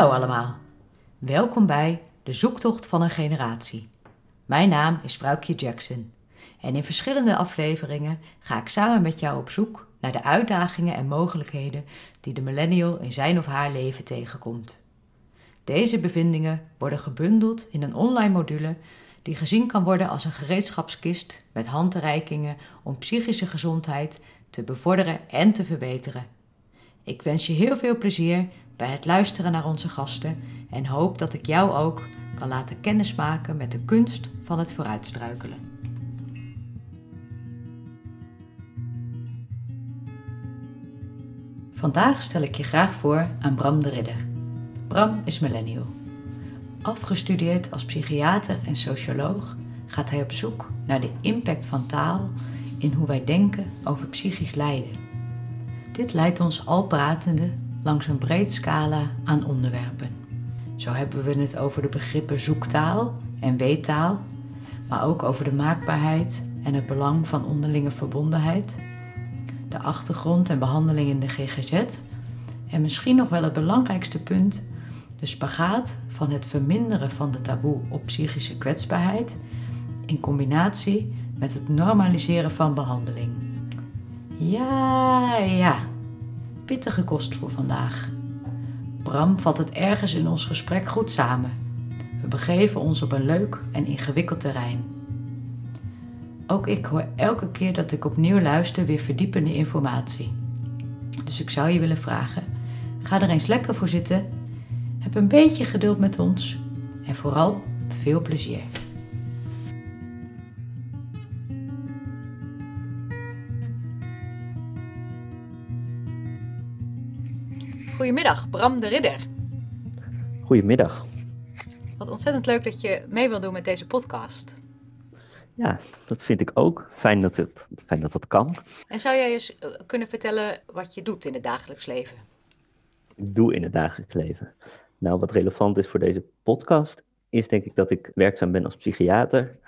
Hallo allemaal. Welkom bij De Zoektocht van een Generatie. Mijn naam is Vrouwkje Jackson en in verschillende afleveringen ga ik samen met jou op zoek naar de uitdagingen en mogelijkheden die de millennial in zijn of haar leven tegenkomt. Deze bevindingen worden gebundeld in een online module die gezien kan worden als een gereedschapskist met handreikingen om psychische gezondheid te bevorderen en te verbeteren. Ik wens je heel veel plezier bij het luisteren naar onze gasten en hoop dat ik jou ook kan laten kennismaken met de kunst van het vooruitstruikelen. Vandaag stel ik je graag voor aan Bram de Ridder. Bram is millennial. Afgestudeerd als psychiater en socioloog gaat hij op zoek naar de impact van taal in hoe wij denken over psychisch lijden. Dit leidt ons al pratende langs een breed scala aan onderwerpen. Zo hebben we het over de begrippen zoektaal en weettaal, maar ook over de maakbaarheid en het belang van onderlinge verbondenheid, de achtergrond en behandeling in de GGZ en misschien nog wel het belangrijkste punt, de spagaat van het verminderen van de taboe op psychische kwetsbaarheid in combinatie met het normaliseren van behandeling. Ja, ja, pittige kost voor vandaag. Bram vat het ergens in ons gesprek goed samen. We begeven ons op een leuk en ingewikkeld terrein. Ook ik hoor elke keer dat ik opnieuw luister weer verdiepende informatie. Dus ik zou je willen vragen: ga er eens lekker voor zitten, heb een beetje geduld met ons en vooral veel plezier. Goedemiddag, Bram de Ridder. Goedemiddag. Wat ontzettend leuk dat je mee wil doen met deze podcast. Ja, dat vind ik ook. Fijn dat, het, fijn dat dat kan. En zou jij eens eh, kunnen vertellen wat je doet in het dagelijks leven? Ik doe in het dagelijks leven. Nou, wat relevant is voor deze podcast, is denk ik dat ik werkzaam ben als psychiater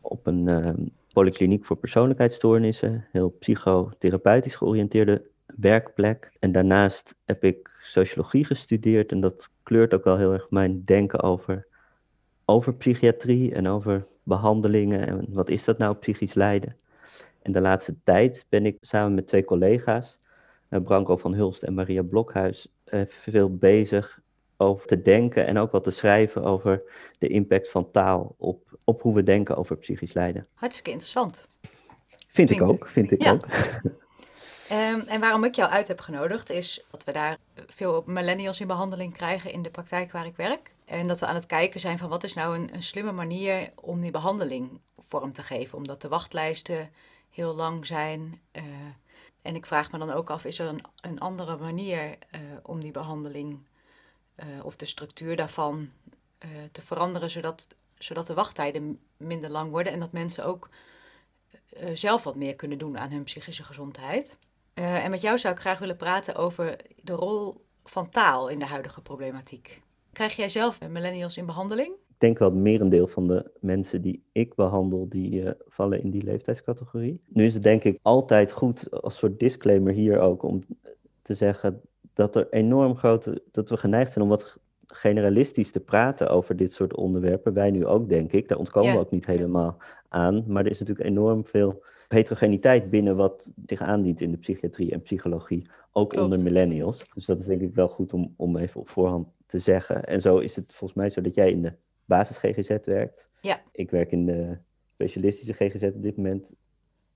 op een uh, polykliniek voor persoonlijkheidsstoornissen, heel psychotherapeutisch georiënteerde werkplek. En daarnaast heb ik sociologie gestudeerd en dat kleurt ook wel heel erg mijn denken over, over psychiatrie en over behandelingen en wat is dat nou psychisch lijden. En de laatste tijd ben ik samen met twee collega's, eh, Branko van Hulst en Maria Blokhuis, eh, veel bezig over te denken en ook wat te schrijven over de impact van taal op, op hoe we denken over psychisch lijden. Hartstikke interessant. Vind ik ook, vind ik ook. Um, en waarom ik jou uit heb genodigd is dat we daar veel millennials in behandeling krijgen in de praktijk waar ik werk. En dat we aan het kijken zijn van wat is nou een, slimme manier om die behandeling vorm te geven. Omdat de wachtlijsten heel lang zijn. Uh, en ik vraag me dan ook af, is er een, een andere manier uh, om die behandeling uh, of de structuur daarvan te veranderen, zodat, zodat de wachttijden minder lang worden en dat mensen ook zelf wat meer kunnen doen aan hun psychische gezondheid. Uh, en met jou zou ik graag willen praten over de rol van taal in de huidige problematiek. Krijg jij zelf millennials in behandeling? Ik denk wel het merendeel van de mensen die ik behandel, die uh, vallen in die leeftijdscategorie. Nu is het denk ik altijd goed, als soort disclaimer hier ook, om te zeggen dat er enorm grote, dat we geneigd zijn om wat generalistisch te praten over dit soort onderwerpen. Wij nu ook, denk ik. Daar ontkomen ja. we ook niet helemaal aan. Maar er is natuurlijk enorm veel heterogeniteit binnen wat zich aandient in de psychiatrie en psychologie, ook Klopt. onder millennials. Dus dat is denk ik wel goed om, om even op voorhand te zeggen. En zo is het volgens mij zo dat jij in de basis GGZ werkt. Ja. Ik werk in de specialistische GGZ op dit moment.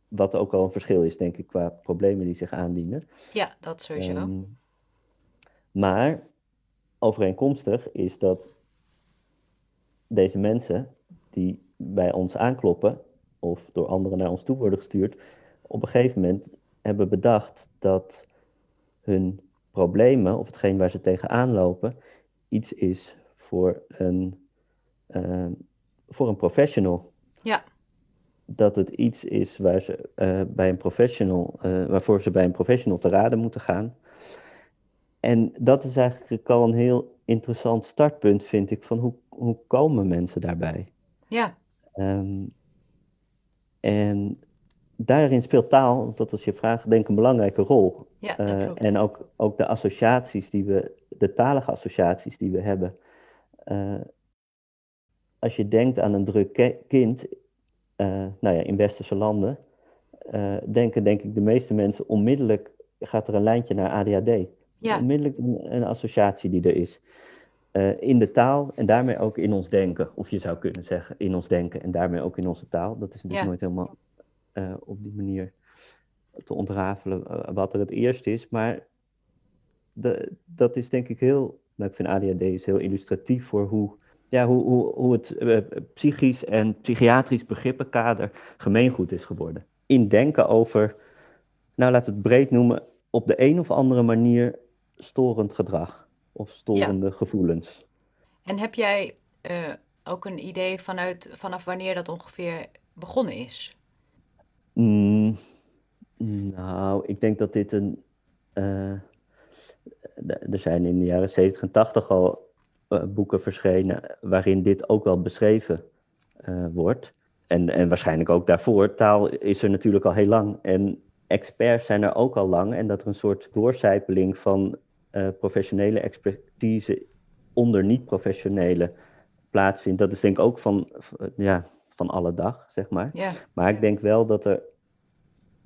Wat ook al een verschil is, denk ik, qua problemen die zich aandienen. Ja, dat sowieso. Um, maar overeenkomstig is dat deze mensen die bij ons aankloppen, of door anderen naar ons toe worden gestuurd, op een gegeven moment hebben bedacht dat hun problemen, of hetgeen waar ze tegenaan lopen, iets is voor een, uh, voor een professional. Ja. Dat het iets is waar ze, uh, bij een professional, uh, waarvoor ze bij een professional te raden moeten gaan. En dat is eigenlijk al een heel interessant startpunt, vind ik, van hoe, hoe komen mensen daarbij? Ja. Um, en daarin speelt taal, dat is je vraag, denk ik een belangrijke rol. Ja, dat Eh, klopt. en ook, ook de associaties die we, de talige associaties die we hebben. Eh, als je denkt aan een druk kind, eh, nou ja, in westerse landen, denken denk ik de meeste mensen onmiddellijk, gaat er een lijntje naar ADHD. Ja, Onmiddellijk een, een associatie die er is. Eh, in de taal en daarmee ook in ons denken. Of je zou kunnen zeggen in ons denken en daarmee ook in onze taal. Dat is natuurlijk Ja. nooit helemaal eh, op die manier te ontrafelen eh, wat er het eerst is. Maar de, dat is denk ik heel, nou, ik vind ADHD is heel illustratief voor hoe, ja, hoe, hoe, hoe het psychisch en psychiatrisch begrippenkader gemeengoed is geworden. In denken over, nou laten we het breed noemen, op de een of andere manier storend gedrag of storende gevoelens. en heb jij eh, ook een idee vanuit, vanaf wanneer dat ongeveer begonnen is? Mm, nou, ik denk dat dit een. eh, d- er zijn in de jaren 70 en 80 al eh, boeken verschenen waarin dit ook wel beschreven eh, wordt. En, en waarschijnlijk ook daarvoor. Taal is er natuurlijk al heel lang. En experts zijn er ook al lang. En dat er een soort doorcijpeling van eh, professionele expertise onder niet-professionele plaatsvindt. Dat is denk ik ook van, ja, van alle dag, zeg maar. Ja, Maar ik denk wel dat er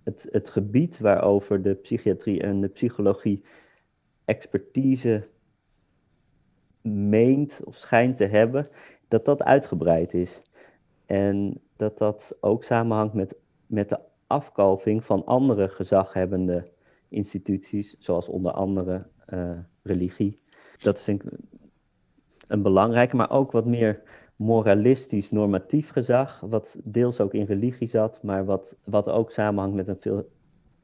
het, het gebied waarover de psychiatrie en de psychologie expertise meent of schijnt te hebben, dat dat uitgebreid is. En dat dat ook samenhangt met, met de afkalving van andere gezaghebbende instituties, zoals onder andere eh, religie. Dat is ik een belangrijke, maar ook wat meer moralistisch normatief gezag, wat deels ook in religie zat, maar wat, wat ook samenhangt met een veel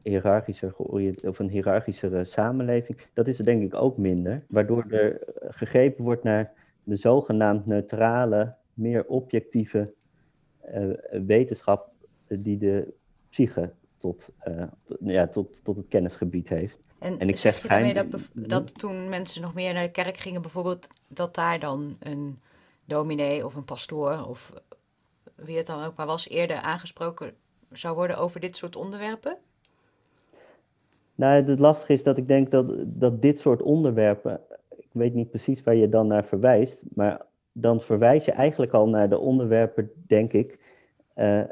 hiërarchischer of een hiërarchischere samenleving. Dat is er denk ik ook minder, waardoor er gegrepen wordt naar de zogenaamd neutrale, meer objectieve eh, wetenschap die de psyche tot, eh, ja, tot, tot het kennisgebied heeft. En, En ik zeg zeg je daarmee dat, bev- dat toen mensen nog meer naar de kerk gingen, bijvoorbeeld, dat daar dan een dominee of een pastoor of wie het dan ook maar was, eerder aangesproken zou worden over dit soort onderwerpen? Nou, het lastige is dat ik denk dat, dat dit soort onderwerpen, ik weet niet precies waar je dan naar verwijst, maar dan verwijs je eigenlijk al naar de onderwerpen, denk ik, eh,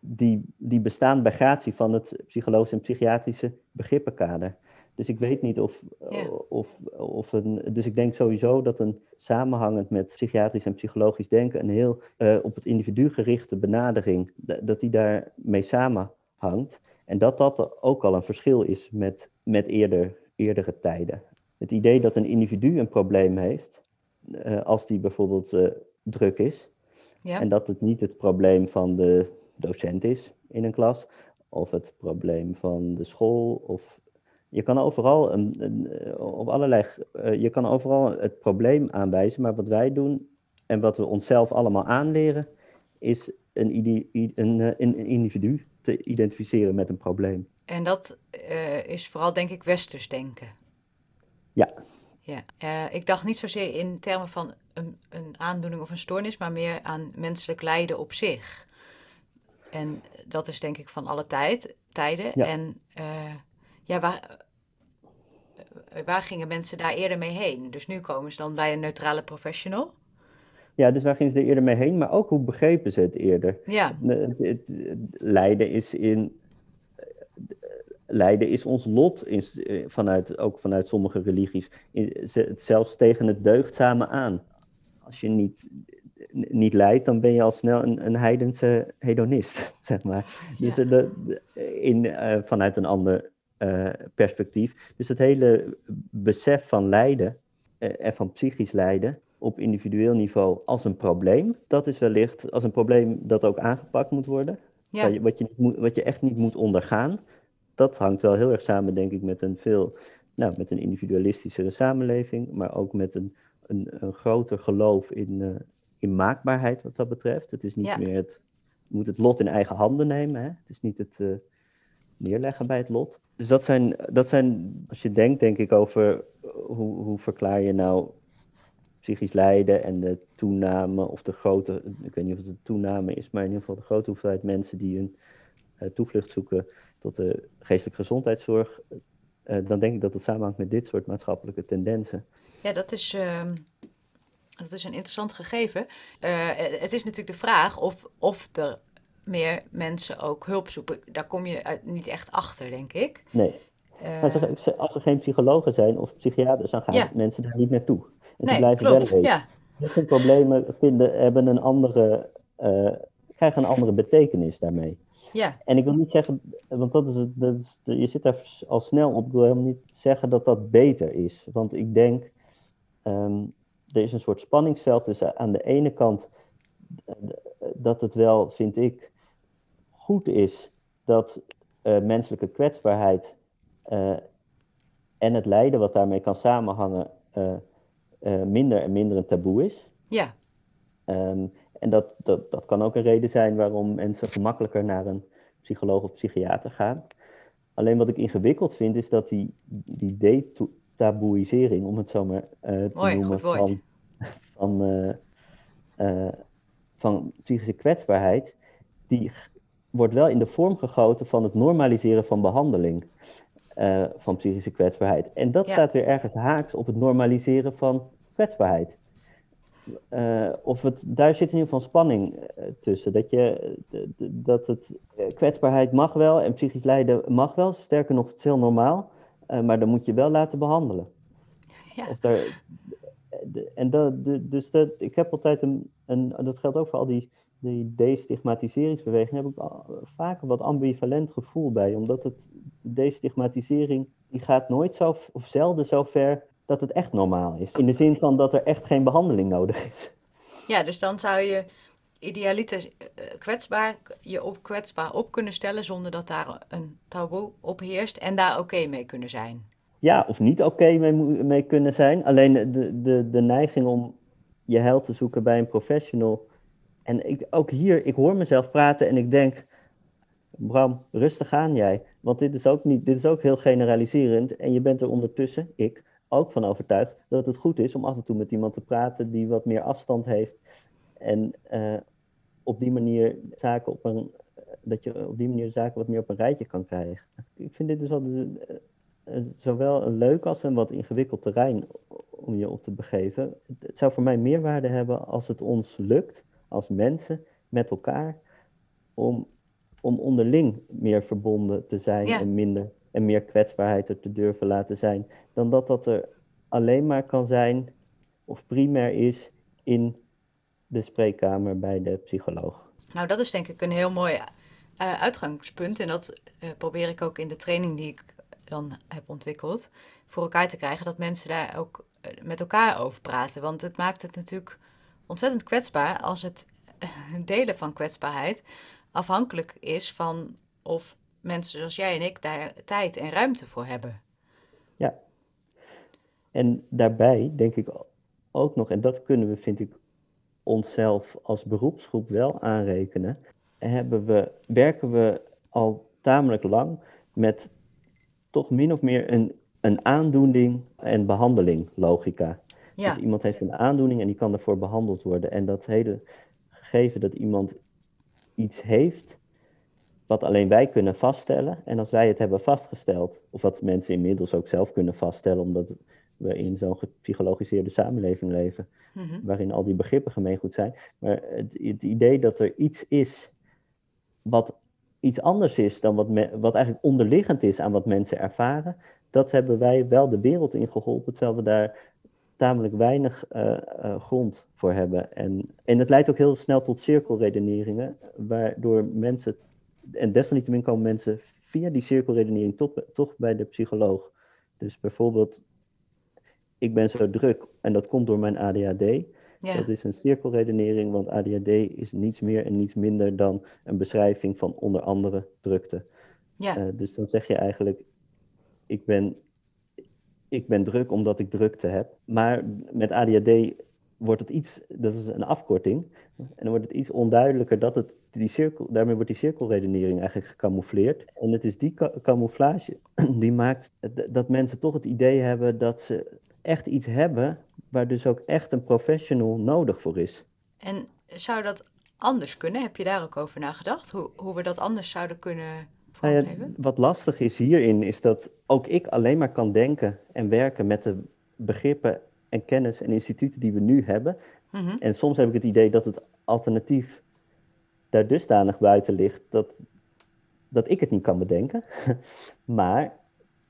die, die bestaan bij gratie van het psychologische en psychiatrische begrippenkader. Dus ik weet niet of, Ja. of, of een. Dus ik denk sowieso dat een samenhangend met psychiatrisch en psychologisch denken, een heel eh, op het individu gerichte benadering, da- dat die daarmee samenhangt. En dat dat ook al een verschil is met, met eerder, eerdere tijden. Het idee dat een individu een probleem heeft, eh, als die bijvoorbeeld eh, druk is, Ja, en dat het niet het probleem van de docent is in een klas, of het probleem van de school, of je kan overal een, een, eh, op allerlei, eh, je kan overal het probleem aanwijzen, maar wat wij doen en wat we onszelf allemaal aanleren, is een, eh, een individu te identificeren met een probleem. en dat is vooral, denk ik, westers denken. Ja. Ja, ik dacht niet zozeer in termen van een, een aandoening of een stoornis, maar meer aan menselijk lijden op zich. En dat is denk ik van alle tijd, tijden. Ja. En eh, ja, waar, eh, waar gingen mensen daar eerder mee heen? Dus nu komen ze dan bij een neutrale professional. Ja, dus waar gingen ze er eerder mee heen, maar ook hoe begrepen ze het eerder? Ja, Lijden is in. Lijden is ons lot, in, eh, vanuit, ook vanuit sommige religies. In- ze- zelfs tegen het deugdzame aan. Als je niet, niet lijdt, dan ben je al snel een, een heidense hedonist, zeg maar. Dus Ja. eh, de, de- in, eh, vanuit een ander eh, perspectief. Dus het hele besef van lijden eh, en van psychisch lijden op individueel niveau als een probleem, dat is wellicht als een probleem dat ook aangepakt moet worden. ja, Wat, je, wat, je niet moet, wat je echt niet moet ondergaan. Dat hangt wel heel erg samen, denk ik, met een veel, nou, met een individualistischere samenleving, maar ook met een, een, een groter geloof in, eh, in maakbaarheid wat dat betreft. Het is niet Ja. meer het, je moet het lot in eigen handen nemen. Hè? Het is niet het eh, neerleggen bij het lot. Dus dat zijn, dat zijn, als je denkt, denk ik, over hoe, hoe verklaar je nou psychisch lijden en de toename, of de grote, ik weet niet of het een toename is, maar in ieder geval de grote hoeveelheid mensen die hun toevlucht zoeken tot de geestelijke gezondheidszorg, dan denk ik dat het samenhangt met dit soort maatschappelijke tendensen. Ja, dat is, ehm, dat is een interessant gegeven. het is natuurlijk de vraag of, of er meer mensen ook hulp zoeken. Daar kom je niet echt achter, denk ik. Nee. als, er, als, er, geen psychologen zijn of psychiaters, dan gaan mensen daar niet naartoe. En nee, blijven klopt. Wel ja. Problemen vinden, hebben een andere, uh, krijgen een andere betekenis daarmee. Ja. En ik wil niet zeggen, want dat is, dat is, je zit daar al snel op, ik wil helemaal niet zeggen dat dat beter is. Want ik denk, um, er is een soort spanningsveld tussen aan de ene kant dat het wel, vind ik, goed is dat uh, menselijke kwetsbaarheid uh, en het lijden wat daarmee kan samenhangen uh, minder en minder een taboe is. Ja. Um, en dat, dat, dat kan ook een reden zijn waarom mensen gemakkelijker naar een psycholoog of psychiater gaan. Alleen wat ik ingewikkeld vind is dat die, die detaboeisering, om het zo maar te Mooi, noemen, van, van, van psychische kwetsbaarheid, die wordt wel in de vorm gegoten van het normaliseren van behandeling uh, van psychische kwetsbaarheid. En dat staat weer ergens haaks op het normaliseren van kwetsbaarheid. Uh, of het, daar zit in ieder geval spanning uh, tussen. Dat, je, dat het kwetsbaarheid mag wel en psychisch lijden mag wel. Sterker nog, het is heel normaal. Maar dan moet je wel laten behandelen. Ja. Of daar, en dat, dus dat, ik heb altijd een, een, dat geldt ook voor al die die destigmatiseringsbeweging heb ik vaak een wat ambivalent gevoel bij. Omdat het, destigmatisering die gaat nooit zo, of zelden zo ver dat het echt normaal is. In de zin van dat er echt geen behandeling nodig is. Ja, dus dan zou je idealiter eh, kwetsbaar, je op kwetsbaar op kunnen stellen zonder dat daar een taboe op heerst en daar oké mee kunnen zijn. Ja, of niet oké mee, mee kunnen zijn. Alleen de, de, de neiging om je heil te zoeken bij een professional en ik, ook hier, ik hoor mezelf praten en ik denk, Bram, rustig aan jij. Want dit is ook, niet, dit is ook heel generaliserend. En je bent er ondertussen, ik, ook van overtuigd dat het goed is om af en toe met iemand te praten die wat meer afstand heeft. En uh, op die manier zaken op een, dat je op die manier zaken wat meer op een rijtje kan krijgen. Ik vind dit dus altijd uh, zowel een leuk als een wat ingewikkeld terrein om je op te begeven. Het zou voor mij meer waarde hebben als het ons lukt als mensen met elkaar om, om onderling meer verbonden te zijn en, minder, en meer kwetsbaarheid er te durven laten zijn, dan dat dat er alleen maar kan zijn of primair is in de spreekkamer bij de psycholoog. Nou, dat is denk ik een heel mooi uh, uitgangspunt en dat uh, probeer ik ook in de training die ik dan heb ontwikkeld voor elkaar te krijgen, dat mensen daar ook uh, met elkaar over praten. Want het maakt het natuurlijk ontzettend kwetsbaar als het delen van kwetsbaarheid afhankelijk is van of mensen zoals jij en ik daar tijd en ruimte voor hebben. Ja. En daarbij denk ik ook nog, en dat kunnen we, vind ik, onszelf als beroepsgroep wel aanrekenen, hebben we, werken we al tamelijk lang met toch min of meer een, een aandoening en behandeling logica. Dus iemand heeft een aandoening en die kan ervoor behandeld worden. En dat hele gegeven dat iemand iets heeft wat alleen wij kunnen vaststellen. En als wij het hebben vastgesteld, of wat mensen inmiddels ook zelf kunnen vaststellen, omdat we in zo'n gepsychologiseerde samenleving leven, mhm. waarin al die begrippen gemeengoed zijn. Maar het, het, idee dat er iets is wat iets anders is dan wat, wat eigenlijk onderliggend is aan wat mensen ervaren, dat hebben wij wel de wereld in geholpen, terwijl we daar tamelijk weinig uh, uh, grond voor hebben. En, en het leidt ook heel snel tot cirkelredeneringen, waardoor mensen, en desalniettemin komen mensen via die cirkelredenering toch bij de psycholoog. Dus bijvoorbeeld, ik ben zo druk en dat komt door mijn ADHD. Ja. Dat is een cirkelredenering, want ADHD is niets meer en niets minder dan een beschrijving van onder andere drukte. Ja. Uh, dus dan zeg je eigenlijk, ik ben ik ben druk omdat ik drukte heb. Maar met ADHD wordt het iets, dat is een afkorting, en dan wordt het iets onduidelijker dat het die cirkel, daarmee wordt die cirkelredenering eigenlijk gecamoufleerd. En het is die camouflage die maakt dat mensen toch het idee hebben dat ze echt iets hebben waar dus ook echt een professional nodig voor is. En zou dat anders kunnen? Heb je daar ook over nagedacht? Hoe, hoe we dat anders zouden kunnen Nou ja, vormgeven? wat lastig is hierin, is dat ook ik alleen maar kan denken en werken met de begrippen en kennis en instituten die we nu hebben. Mhm. En soms heb ik het idee dat het alternatief daar dusdanig buiten ligt dat, dat ik het niet kan bedenken. maar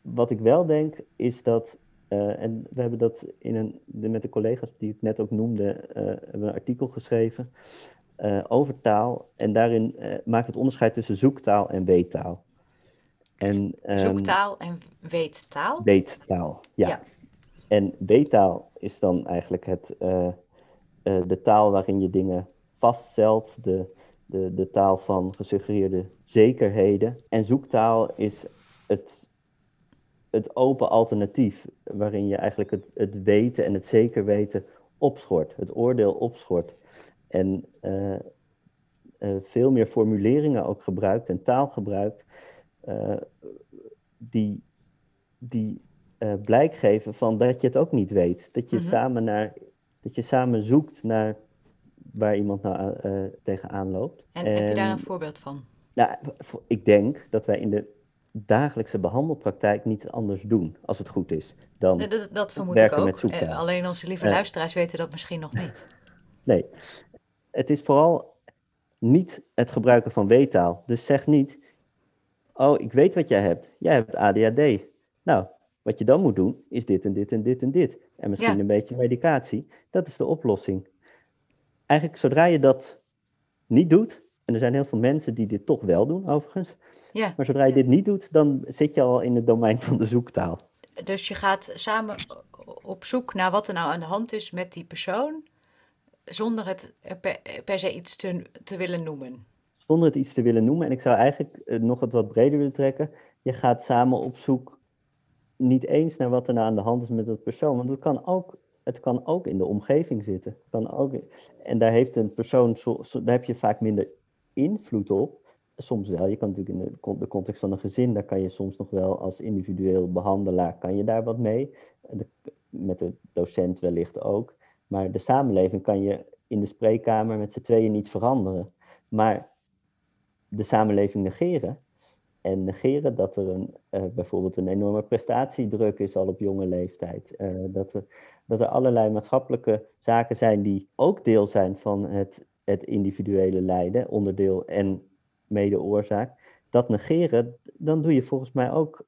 wat ik wel denk is dat, eh, en we hebben dat in een, de- met de collega's die ik net ook noemde, eh, hebben we een artikel geschreven eh, over taal. En daarin maakt het onderscheid tussen zoektaal en weettaal. En, ehm, Zoektaal en weettaal? Weettaal, ja. Ja. En weettaal is dan eigenlijk het, de taal waarin je dingen vaststelt, de, de, de taal van gesuggereerde zekerheden. En zoektaal is het, het open alternatief, waarin je eigenlijk het, het weten en het zeker weten opschort, het oordeel opschort. En eh, eh, veel meer formuleringen ook gebruikt en taal gebruikt, eh, die, die blijk geven van dat je het ook niet weet. Dat je, Mhm. samen, naar, dat je samen zoekt naar waar iemand nou aan- tegenaan loopt. En heb je daar En, een voorbeeld van? nou, ik denk dat wij in de dagelijkse behandelpraktijk niet anders doen, als het goed is, dan Nee, Dat, dat vermoed werken ik ook. Eh, alleen onze lieve luisteraars weten dat misschien nog niet. Nee, het is vooral niet het gebruiken van weettaal. Dus zeg niet, oh, ik weet wat jij hebt. Jij hebt ADHD. Nou, wat je dan moet doen, is dit en dit en dit en dit. En misschien Ja. een beetje medicatie. Dat is de oplossing. Eigenlijk, zodra je dat niet doet, en er zijn heel veel mensen die dit toch wel doen, overigens. Ja, Maar zodra je dit niet doet, dan zit je al in het domein van de zoektaal. dus je gaat samen op zoek naar wat er nou aan de hand is met die persoon, zonder het per, per se iets te, te willen noemen. zonder het iets te willen noemen. En ik zou eigenlijk eh, nog het wat breder willen trekken. Je gaat samen op zoek niet eens naar wat er nou aan de hand is met dat persoon. Want het kan ook, het kan ook in de omgeving zitten. Kan ook, en daar heeft een persoon, daar heb je vaak minder invloed op. Soms wel. Je kan natuurlijk in de, con- de context van een gezin, daar kan je soms nog wel als individueel behandelaar, kan je daar wat mee. Met de docent wellicht ook. Maar de samenleving kan je in de spreekkamer met z'n tweeën niet veranderen. Maar de samenleving negeren. En negeren dat er een, eh, bijvoorbeeld een enorme prestatiedruk is al op jonge leeftijd. Eh, dat, er, dat er allerlei maatschappelijke zaken zijn die ook deel zijn van het, het individuele lijden, onderdeel en mede-oorzaak. Dat negeren, dan doe je volgens mij ook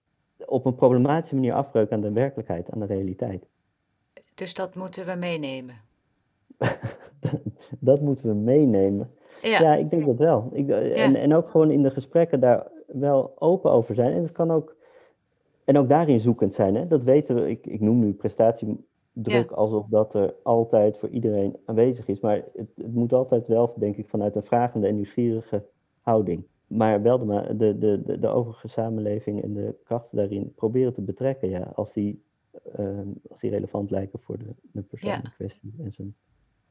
op een problematische manier afbreuk aan de werkelijkheid, aan de realiteit. Dus dat moeten we meenemen. dat moeten we meenemen. Ja, Ja, ik denk dat wel. Ik, eh, en, en ook gewoon in de gesprekken daar wel open over zijn. En het kan ook, en ook daarin zoekend zijn. Hè? Dat weten we. Ik, ik noem nu prestatiedruk alsof dat er altijd voor iedereen aanwezig is. Maar het, het moet altijd wel, denk ik, vanuit een vragende en nieuwsgierige houding. Maar wel de, de, de, de, overige samenleving en de krachten daarin proberen te betrekken. Ja, als, die, ehm, als die relevant lijken voor de, de persoon Ja. in kwestie en zijn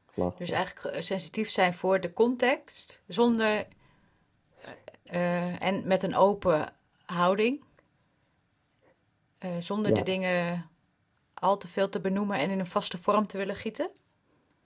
klacht. dus eigenlijk eh, sensitief zijn voor de context, zonder eh, eh, en met een open houding, zonder Ja. de dingen al te veel te benoemen en in een vaste vorm te willen gieten.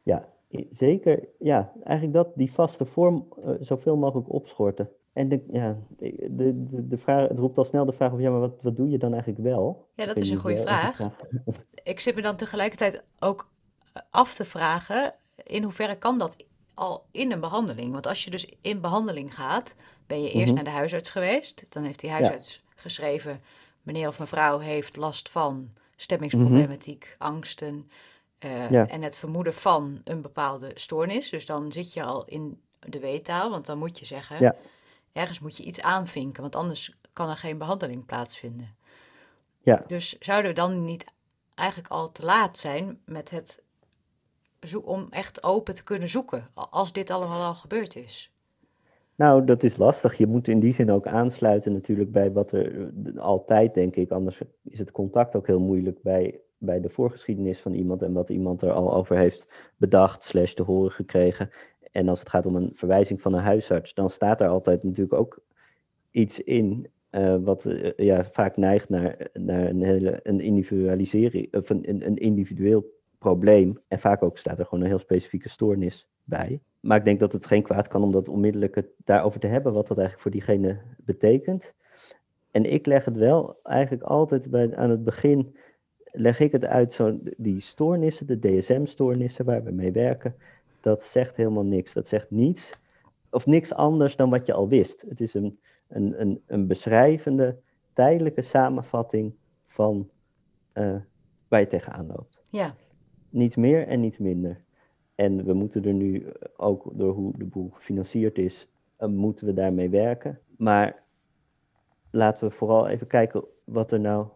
Ja, zeker. Ja, eigenlijk dat, die vaste vorm eh, zoveel mogelijk opschorten. En de, ja, de, de, de vraag, het roept al snel de vraag op, ja, maar wat, wat doe je dan eigenlijk wel? Ja, dat is een goede ook vraag. Ik zit me dan tegelijkertijd ook eh, af te vragen, in hoeverre kan dat al in een behandeling? Want als je dus in behandeling gaat, ben je eerst Mhm. naar de huisarts geweest. Dan heeft die huisarts geschreven, meneer of mevrouw heeft last van stemmingsproblematiek, angsten eh. Ja. en het vermoeden van een bepaalde stoornis. Dus dan zit je al in de weettaal, want dan moet je zeggen, Ja. ergens moet je iets aanvinken, want anders kan er geen behandeling plaatsvinden. Ja, Dus zouden we dan niet eigenlijk al te laat zijn met het om echt open te kunnen zoeken, als dit allemaal al gebeurd is? nou, dat is lastig. Je moet in die zin ook aansluiten natuurlijk bij wat er eh, altijd, denk ik, anders is het contact ook heel moeilijk bij, bij de voorgeschiedenis van iemand en wat iemand er al over heeft bedacht, slash te horen gekregen. En als het gaat om een verwijzing van een huisarts, dan staat er altijd natuurlijk ook iets in eh, wat eh, ja, vaak neigt naar, naar een, hele, een individualisering, of een, een, individueel probleem. En vaak ook staat er gewoon een heel specifieke stoornis bij. maar ik denk dat het geen kwaad kan om dat onmiddellijk het daarover te hebben, wat dat eigenlijk voor diegene betekent. En ik leg het wel eigenlijk altijd bij, aan het begin, leg ik het uit, zo, die stoornissen, de DSM-stoornissen waar we mee werken, dat zegt helemaal niks. Dat zegt niets, of niks anders dan wat je al wist. Het is een, een, een, een beschrijvende, tijdelijke samenvatting van uh, waar je tegenaan loopt. Ja. Niets meer en niets minder. En we moeten er nu, ook door hoe de boel gefinancierd is, uh, moeten we daarmee werken. Maar laten we vooral even kijken wat er nou,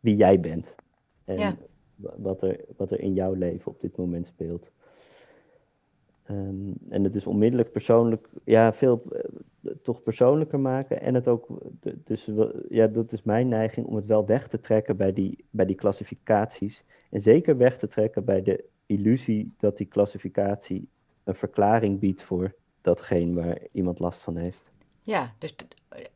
wie jij bent. En ja. wat, er, wat er in jouw leven op dit moment speelt. Um, en het is onmiddellijk persoonlijk, ja, veel uh, toch persoonlijker maken. En het ook, dus ja, dat is mijn neiging om het wel weg te trekken bij die, bij die klassificaties. En zeker weg te trekken bij de illusie dat die klassificatie een verklaring biedt voor datgene waar iemand last van heeft. Ja, dus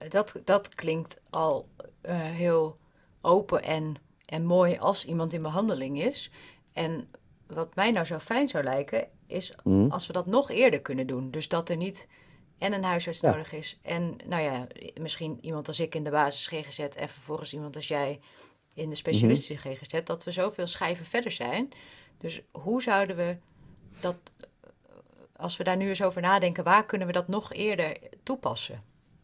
dat, dat klinkt al uh, heel open en, en mooi als iemand in behandeling is. En wat mij nou zo fijn zou lijken, is mm. als we dat nog eerder kunnen doen. Dus dat er niet en een huisarts Ja. nodig is. En nou ja, misschien iemand als ik in de basis GGZ en vervolgens iemand als jij in de specialistische GGZ. Dat we zoveel schijven verder zijn. Dus hoe zouden we dat, als we daar nu eens over nadenken, waar kunnen we dat nog eerder toepassen?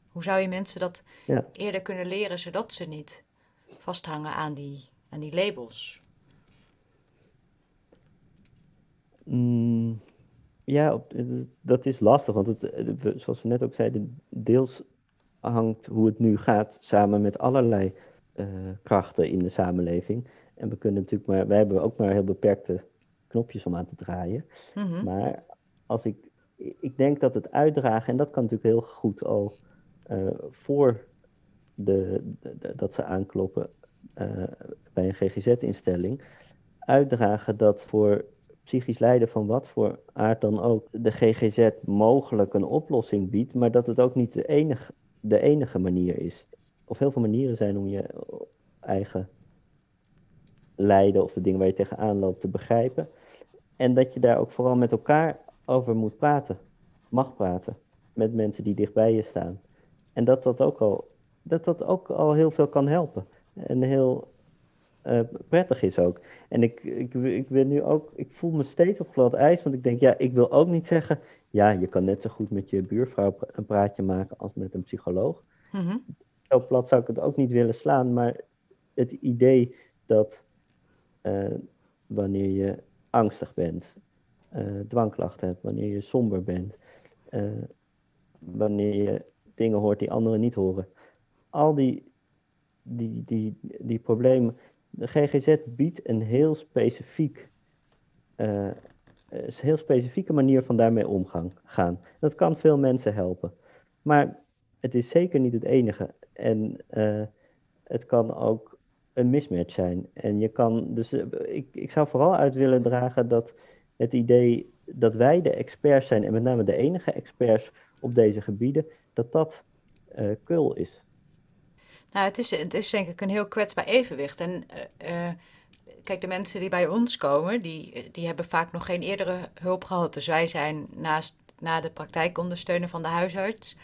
Hoe zou je mensen dat Ja. eerder kunnen leren, zodat ze niet vasthangen aan die, aan die labels? Mm, ja, op- eh, dat is lastig, want het, eh, zoals we net ook zeiden, deels hangt hoe het nu gaat samen met allerlei eh, krachten in de samenleving. En we kunnen natuurlijk maar, wij hebben ook maar heel beperkte knopjes om aan te draaien. Mhm. Maar als ik, ik denk dat het uitdragen, en dat kan natuurlijk heel goed al voor de, dat ze aankloppen bij een GGZ-instelling, uitdragen dat voor psychisch lijden van wat voor aard dan ook, de GGZ mogelijk een oplossing biedt, maar dat het ook niet de enige, de enige manier is. Of heel veel manieren zijn om je eigen lijden of de dingen waar je tegenaan loopt te begrijpen. En dat je daar ook vooral met elkaar over moet praten, mag praten, met mensen die dichtbij je staan. En dat dat ook al, dat dat ook al heel veel kan helpen. En heel eh, prettig is ook. En ik, ik, ik ben nu ook, ik voel me steeds op glad ijs, want ik denk, ja, ik wil ook niet zeggen, ja, je kan net zo goed met je buurvrouw een praatje maken als met een psycholoog. Mhm. Zo plat zou ik het ook niet willen slaan, maar het idee dat eh, wanneer je angstig bent, eh, dwangklachten hebt, wanneer je somber bent, wanneer je dingen hoort die anderen niet horen, al die, die, die, die problemen. De GGZ biedt een heel specifiek, eh, een heel specifieke manier van daarmee omgaan. Gaan. Dat kan veel mensen helpen. Maar het is zeker niet het enige. En eh, het kan ook een mismatch zijn. En je kan, dus eh, ik, ik zou vooral uit willen dragen dat het idee dat wij de experts zijn, en met name de enige experts op deze gebieden, dat dat eh kul is. Nou, het is, het is denk ik een heel kwetsbaar evenwicht. En eh, eh, kijk, de mensen die bij ons komen, die, die hebben vaak nog geen eerdere hulp gehad. Dus wij zijn naast na de praktijkondersteuner van de huisarts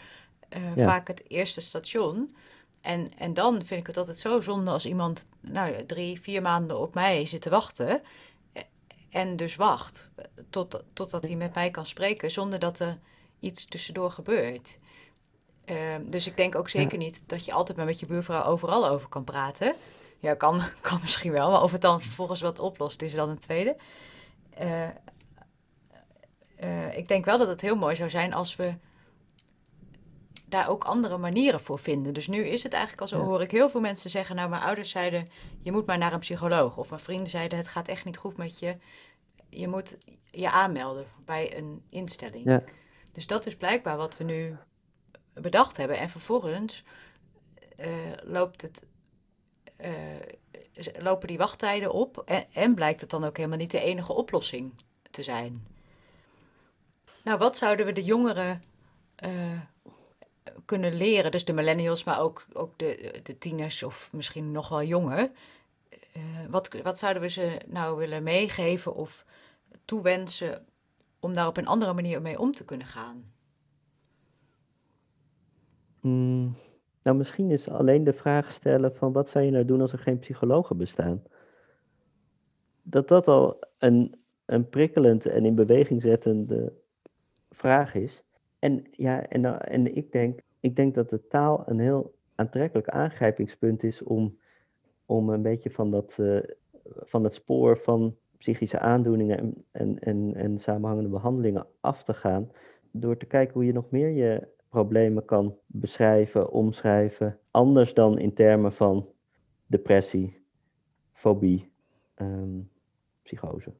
eh, Ja. vaak het eerste station. En, en dan vind ik het altijd zo zonde als iemand nou, drie, vier maanden op mij zit te wachten. En dus wacht tot, totdat hij met mij kan spreken zonder dat er iets tussendoor gebeurt. Ehm, dus ik denk ook zeker niet dat je altijd maar met je buurvrouw overal over kan praten. Ja, kan, kan misschien wel, maar of het dan vervolgens wat oplost, is dan een tweede. Eh, eh, ik denk wel dat het heel mooi zou zijn als we daar ook andere manieren voor vinden. Dus nu is het eigenlijk al zo, Ja. hoor ik heel veel mensen zeggen... nou, mijn ouders zeiden, je moet maar naar een psycholoog. Of mijn vrienden zeiden, het gaat echt niet goed met je. Je moet je aanmelden bij een instelling. Ja. Dus dat is blijkbaar wat we nu bedacht hebben. En vervolgens eh, loopt het, eh, lopen die wachttijden op. En, en blijkt het dan ook helemaal niet de enige oplossing te zijn. Nou, wat zouden we de jongeren eh, kunnen leren? Dus de millennials, maar ook, ook de, de tieners of misschien nog wel jonger. Wat, wat zouden we ze nou willen meegeven of toewensen om daar op een andere manier mee om te kunnen gaan? Mm, nou, misschien is alleen de vraag stellen van wat zou je nou doen als er geen psychologen bestaan? Dat dat al een, een prikkelend en in beweging zettende vraag is. En ja, en, en ik, denk, ik denk dat de taal een heel aantrekkelijk aangrijpingspunt is om, om een beetje van, dat, uh, van het spoor van psychische aandoeningen en, en, en, en samenhangende behandelingen af te gaan. Door te kijken hoe je nog meer je problemen kan beschrijven, omschrijven. Anders dan in termen van depressie, fobie, um, psychose.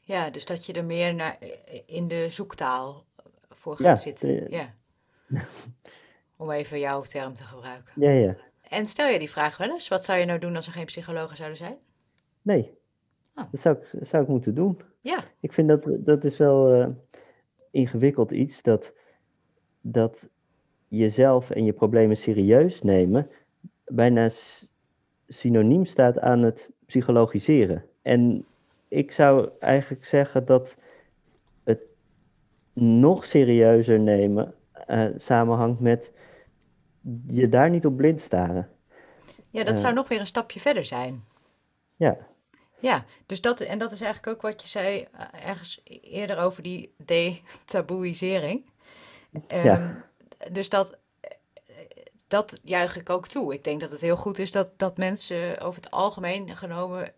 Ja, dus dat je er meer naar, in de zoektaal voor gaat zitten. ja. Om even jouw term te gebruiken. Ja, ja. En stel je die vraag wel eens, wat zou je nou doen als er geen psychologen zouden zijn? Nee, oh. dat zou ik, zou ik moeten doen. Ja. Ik vind dat, dat is wel uh, ingewikkeld iets, dat, dat jezelf en je problemen serieus nemen bijna synoniem staat aan het psychologiseren. En ik zou eigenlijk zeggen dat het nog serieuzer nemen uh, samenhangt met je daar niet op blind staren. Ja, dat zou nog weer een stapje verder zijn. Ja. Ja, dus dat, en dat is eigenlijk ook wat je zei uh, ergens eerder over die detaboeisering. Um. Ehm, dus dat, dat juich ik ook toe. Ik denk dat het heel goed is dat, dat mensen over het algemeen genomen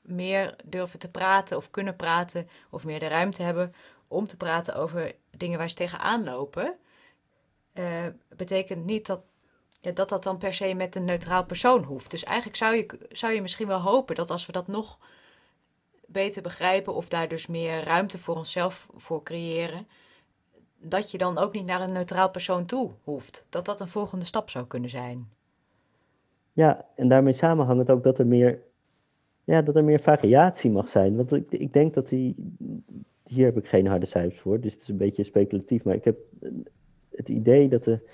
meer durven te praten of kunnen praten of meer de ruimte hebben om te praten over dingen waar ze tegenaan lopen. Uh, betekent niet dat, ja, dat dat dan per se met een neutraal persoon hoeft. Dus eigenlijk zou je, zou je misschien wel hopen dat als we dat nog beter begrijpen of daar dus meer ruimte voor onszelf voor creëren, dat je dan ook niet naar een neutraal persoon toe hoeft. Dat dat een volgende stap zou kunnen zijn. Ja, en daarmee samenhangt ook dat er meer, ja, dat er meer variatie mag zijn. Want ik, ik denk dat die, hier heb ik geen harde cijfers voor, dus het is een beetje speculatief, maar ik heb het idee dat de,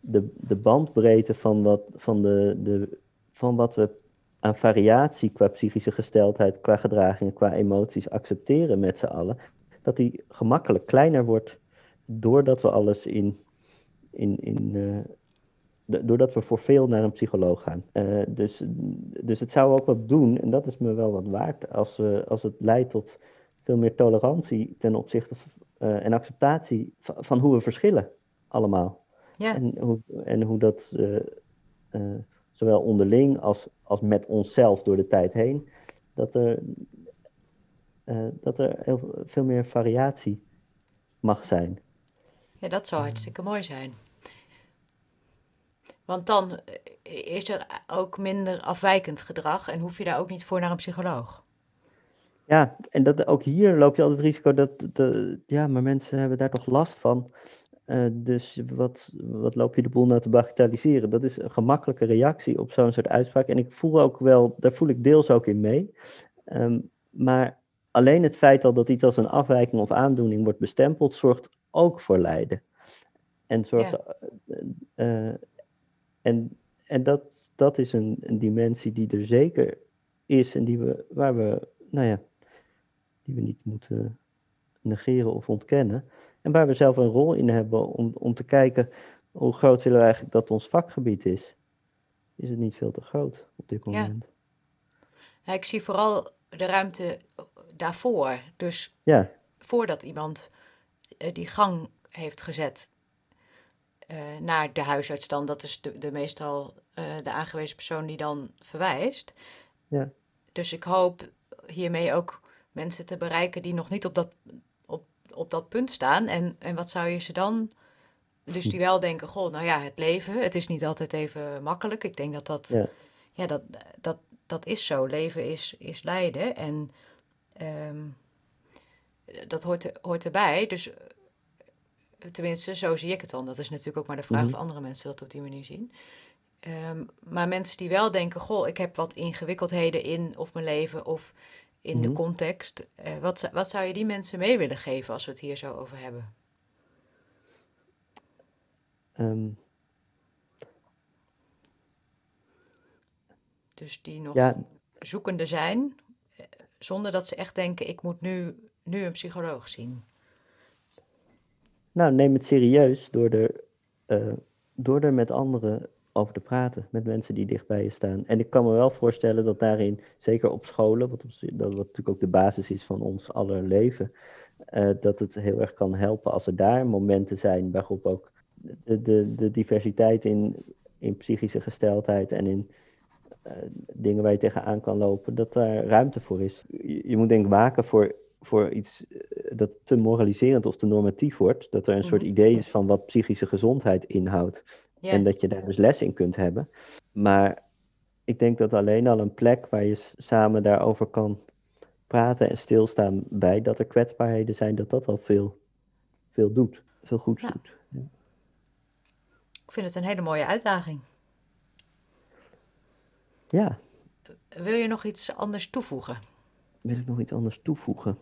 de, de bandbreedte van wat, van, de, de, van wat we aan variatie qua psychische gesteldheid, qua gedragingen, qua emoties accepteren met z'n allen, dat die gemakkelijk kleiner wordt doordat we alles in. in, in uh, doordat we voor veel naar een psycholoog gaan. Uh, dus, dus het zou ook wat doen, en dat is me wel wat waard, als, we, als het leidt tot veel meer tolerantie ten opzichte uh, en acceptatie van, van, hoe we verschillen, allemaal. Ja. En, hoe, en hoe dat zowel onderling als, als met onszelf door de tijd heen, dat er, dat er heel veel meer variatie mag zijn. Ja, dat zou hartstikke mooi zijn. Want dan eh, is er ook minder afwijkend gedrag en hoef je daar ook niet voor naar een psycholoog. Ja, en dat, ook hier loop je altijd het risico dat, de, ja, maar mensen hebben daar toch last van. Uh, dus wat, wat loop je de boel nou te bagatelliseren? Dat is een gemakkelijke reactie op zo'n soort uitspraak. En ik voel ook wel, daar voel ik deels ook in mee. Um, maar alleen het feit al dat iets als een afwijking of aandoening wordt bestempeld, zorgt ook voor lijden. En, zorgt, uh, en, en dat, dat is een, een dimensie die er zeker is en die we, waar we, nou ja, die we niet moeten negeren of ontkennen. En waar we zelf een rol in hebben om, om te kijken hoe groot willen we eigenlijk dat ons vakgebied is. Is het niet veel te groot op dit moment? Ja. ik zie vooral de ruimte daarvoor. Dus ja. voordat iemand eh, die gang heeft gezet uh, naar de huisarts dan. Dat is de, de meestal uh, de aangewezen persoon die dan verwijst. Ja. Dus ik hoop hiermee ook mensen te bereiken die nog niet op dat, op, op dat punt staan. En, en wat zou je ze dan... Dus die wel denken, goh, nou ja, het leven, het is niet altijd even makkelijk. Ik denk dat dat, ja, ja dat, dat, dat is zo. Leven is, is lijden en um, dat hoort, hoort erbij. Dus tenminste, zo zie ik het dan. Dat is natuurlijk ook maar de vraag of mhm. andere mensen dat op die manier zien. Um, maar mensen die wel denken, goh, ik heb wat ingewikkeldheden in of mijn leven of in de mhm. context. Uh, wat, wat zou je die mensen mee willen geven als we het hier zo over hebben? Um, dus die nog ja. zoekende zijn, eh, zonder dat ze echt denken, ik moet nu, nu een psycholoog zien. Nou, neem het serieus door er, uh, door er met anderen over te praten. Met mensen die dicht bij je staan. En ik kan me wel voorstellen dat daarin, zeker op scholen, wat, dat wat natuurlijk ook de basis is van ons aller leven, uh, dat het heel erg kan helpen als er daar momenten zijn waarop ook de, de, de diversiteit in, in psychische gesteldheid en in uh, dingen waar je tegenaan kan lopen, dat daar ruimte voor is. Je, je moet denk ik waken voor, voor iets uh, dat te moraliserend of te normatief wordt. Dat er een mm -hmm. soort idee is van wat psychische gezondheid inhoudt. Yeah. En dat je daar dus les in kunt hebben. Maar ik denk dat alleen al een plek waar je samen daarover kan praten en stilstaan bij dat er kwetsbaarheden zijn, dat dat al veel, veel doet. Veel goeds ja. doet. Ja. Ik vind het een hele mooie uitdaging. Ja. Wil je nog iets anders toevoegen? Wil ik nog iets anders toevoegen?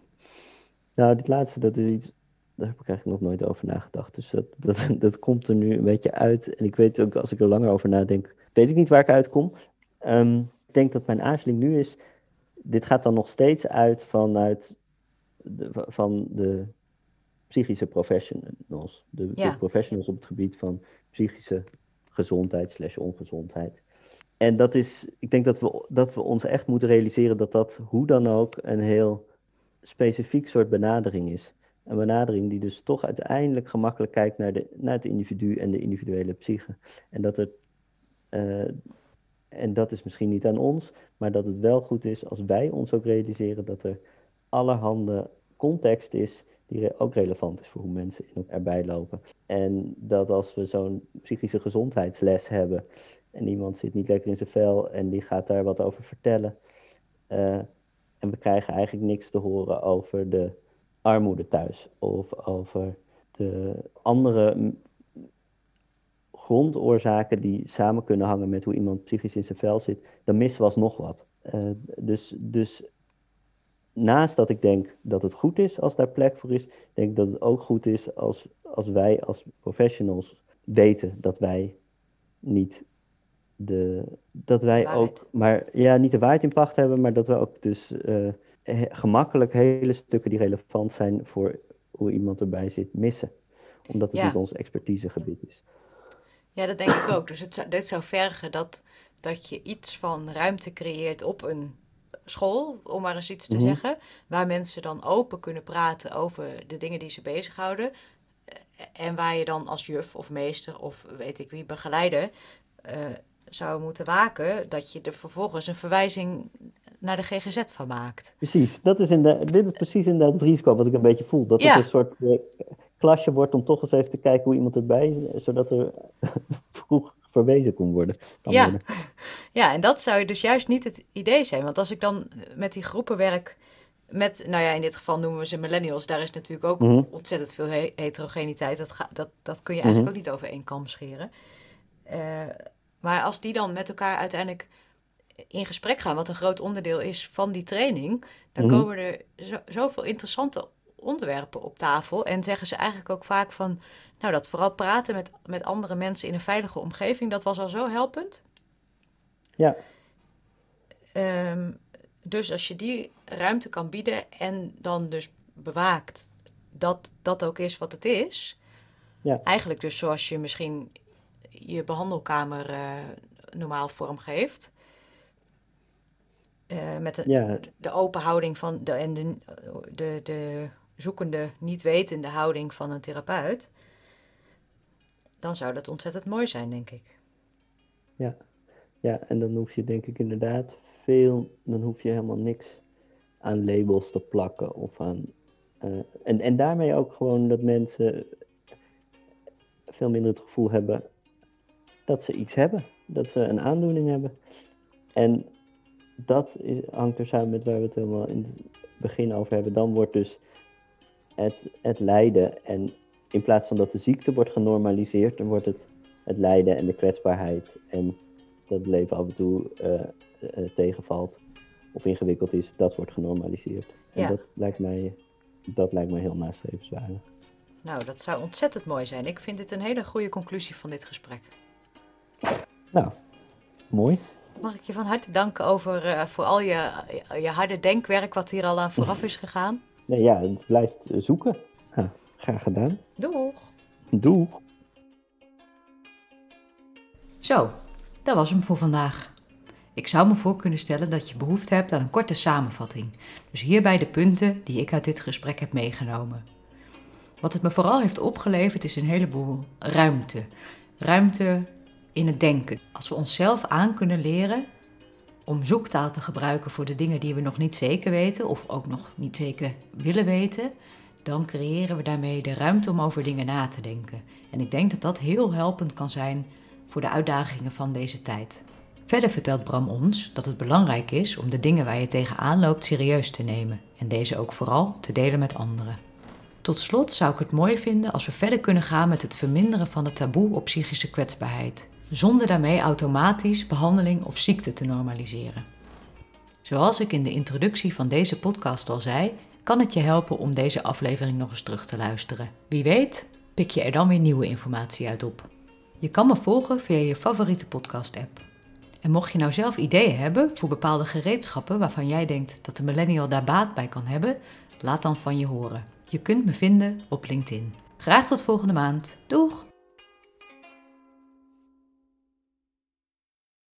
Nou, dit laatste, dat is iets, daar heb ik eigenlijk nog nooit over nagedacht. Dus dat, dat, dat komt er nu een beetje uit. En ik weet ook, als ik er langer over nadenk, weet ik niet waar ik uitkom. Um, ik denk dat mijn aarzeling nu is, dit gaat dan nog steeds uit vanuit de, van de psychische professionals. De, ja. de, professionals op het gebied van psychische gezondheid slash ongezondheid. En dat is, ik denk dat we, dat we ons echt moeten realiseren dat dat hoe dan ook een heel specifiek soort benadering is. Een benadering die dus toch uiteindelijk gemakkelijk kijkt naar, de, naar het individu en de individuele psyche. En dat, het, uh, en dat is misschien niet aan ons, maar dat het wel goed is als wij ons ook realiseren dat er allerhande context is die ook relevant is voor hoe mensen erbij lopen. En dat als we zo'n psychische gezondheidsles hebben en iemand zit niet lekker in zijn vel en die gaat daar wat over vertellen. Uh, en we krijgen eigenlijk niks te horen over de armoede thuis of over de andere grondoorzaken die samen kunnen hangen met hoe iemand psychisch in zijn vel zit, dan missen we alsnog wat. Uh, dus, dus naast dat ik denk dat het goed is als daar plek voor is, denk ik dat het ook goed is als, als wij als professionals weten dat wij niet de, dat wij ook, maar ja, niet de waarheid in pacht hebben, maar dat we ook dus uh, he, gemakkelijk hele stukken die relevant zijn voor hoe iemand erbij zit missen. Omdat het ja. niet ons expertisegebied is. Ja, dat denk ik ook. Dus het, dit zou vergen dat, dat je iets van ruimte creëert op een school, om maar eens iets te mm -hmm. zeggen, waar mensen dan open kunnen praten over de dingen die ze bezighouden. En waar je dan als juf of meester of weet ik wie begeleider uh, zou moeten waken dat je er vervolgens een verwijzing naar de GGZ van maakt. Precies, dat is in de, dit is precies inderdaad het risico wat ik een beetje voel. Dat ja. het een soort uh, klasje wordt om toch eens even te kijken hoe iemand erbij is, zodat er vroeg verwezen kon worden. Ja. worden. ja, en dat zou dus juist niet het idee zijn. Want als ik dan met die groepen werk, met, nou ja, in dit geval noemen we ze millennials, daar is natuurlijk ook mm -hmm. ontzettend veel he heterogeniteit. Dat, ga, dat, dat kun je eigenlijk mm -hmm. ook niet over één kam scheren. Uh, maar als die dan met elkaar uiteindelijk in gesprek gaan, wat een groot onderdeel is van die training, dan mm -hmm. komen er zo, zoveel interessante onderwerpen op tafel. En zeggen ze eigenlijk ook vaak van, nou dat vooral praten met, met andere mensen in een veilige omgeving, dat was al zo helpend. Ja. Um, dus als je die ruimte kan bieden en dan dus bewaakt dat dat ook is wat het is. Ja. Eigenlijk dus zoals je misschien je behandelkamer uh, normaal vormgeeft. Uh, met de, ja. de open houding van de, en de, de, de zoekende, niet wetende houding van een therapeut. Dan zou dat ontzettend mooi zijn, denk ik. Ja, ja en dan hoef je denk ik inderdaad veel, dan hoef je helemaal niks aan labels te plakken of aan. Uh, en, en daarmee ook gewoon dat mensen veel minder het gevoel hebben dat ze iets hebben, dat ze een aandoening hebben. En dat is, hangt er samen met waar we het helemaal in het begin over hebben. Dan wordt dus het, het lijden en in plaats van dat de ziekte wordt genormaliseerd, dan wordt het het lijden en de kwetsbaarheid en dat het leven af en toe uh, uh, tegenvalt of ingewikkeld is, dat wordt genormaliseerd. Ja. En dat lijkt mij, dat lijkt mij heel nastrevenswaardig. Nou, dat zou ontzettend mooi zijn. Ik vind dit een hele goede conclusie van dit gesprek. Nou, mooi. Mag ik je van harte danken over, uh, voor al je, je harde denkwerk wat hier al aan vooraf is gegaan? Nee, ja, het blijft zoeken. Huh. Graag gedaan. Doeg! Doeg! Zo, dat was hem voor vandaag. Ik zou me voor kunnen stellen dat je behoefte hebt aan een korte samenvatting. Dus hierbij de punten die ik uit dit gesprek heb meegenomen. Wat het me vooral heeft opgeleverd is een heleboel ruimte. Ruimte in het denken. Als we onszelf aan kunnen leren om zoektaal te gebruiken voor de dingen die we nog niet zeker weten of ook nog niet zeker willen weten, dan creëren we daarmee de ruimte om over dingen na te denken. En ik denk dat dat heel helpend kan zijn voor de uitdagingen van deze tijd. Verder vertelt Bram ons dat het belangrijk is om de dingen waar je tegenaan loopt serieus te nemen en deze ook vooral te delen met anderen. Tot slot zou ik het mooi vinden als we verder kunnen gaan met het verminderen van het taboe op psychische kwetsbaarheid, zonder daarmee automatisch behandeling of ziekte te normaliseren. Zoals ik in de introductie van deze podcast al zei, kan het je helpen om deze aflevering nog eens terug te luisteren. Wie weet, pik je er dan weer nieuwe informatie uit op. Je kan me volgen via je favoriete podcast-app. En mocht je nou zelf ideeën hebben voor bepaalde gereedschappen waarvan jij denkt dat de millennial daar baat bij kan hebben, laat dan van je horen. Je kunt me vinden op LinkedIn. Graag tot volgende maand. Doeg!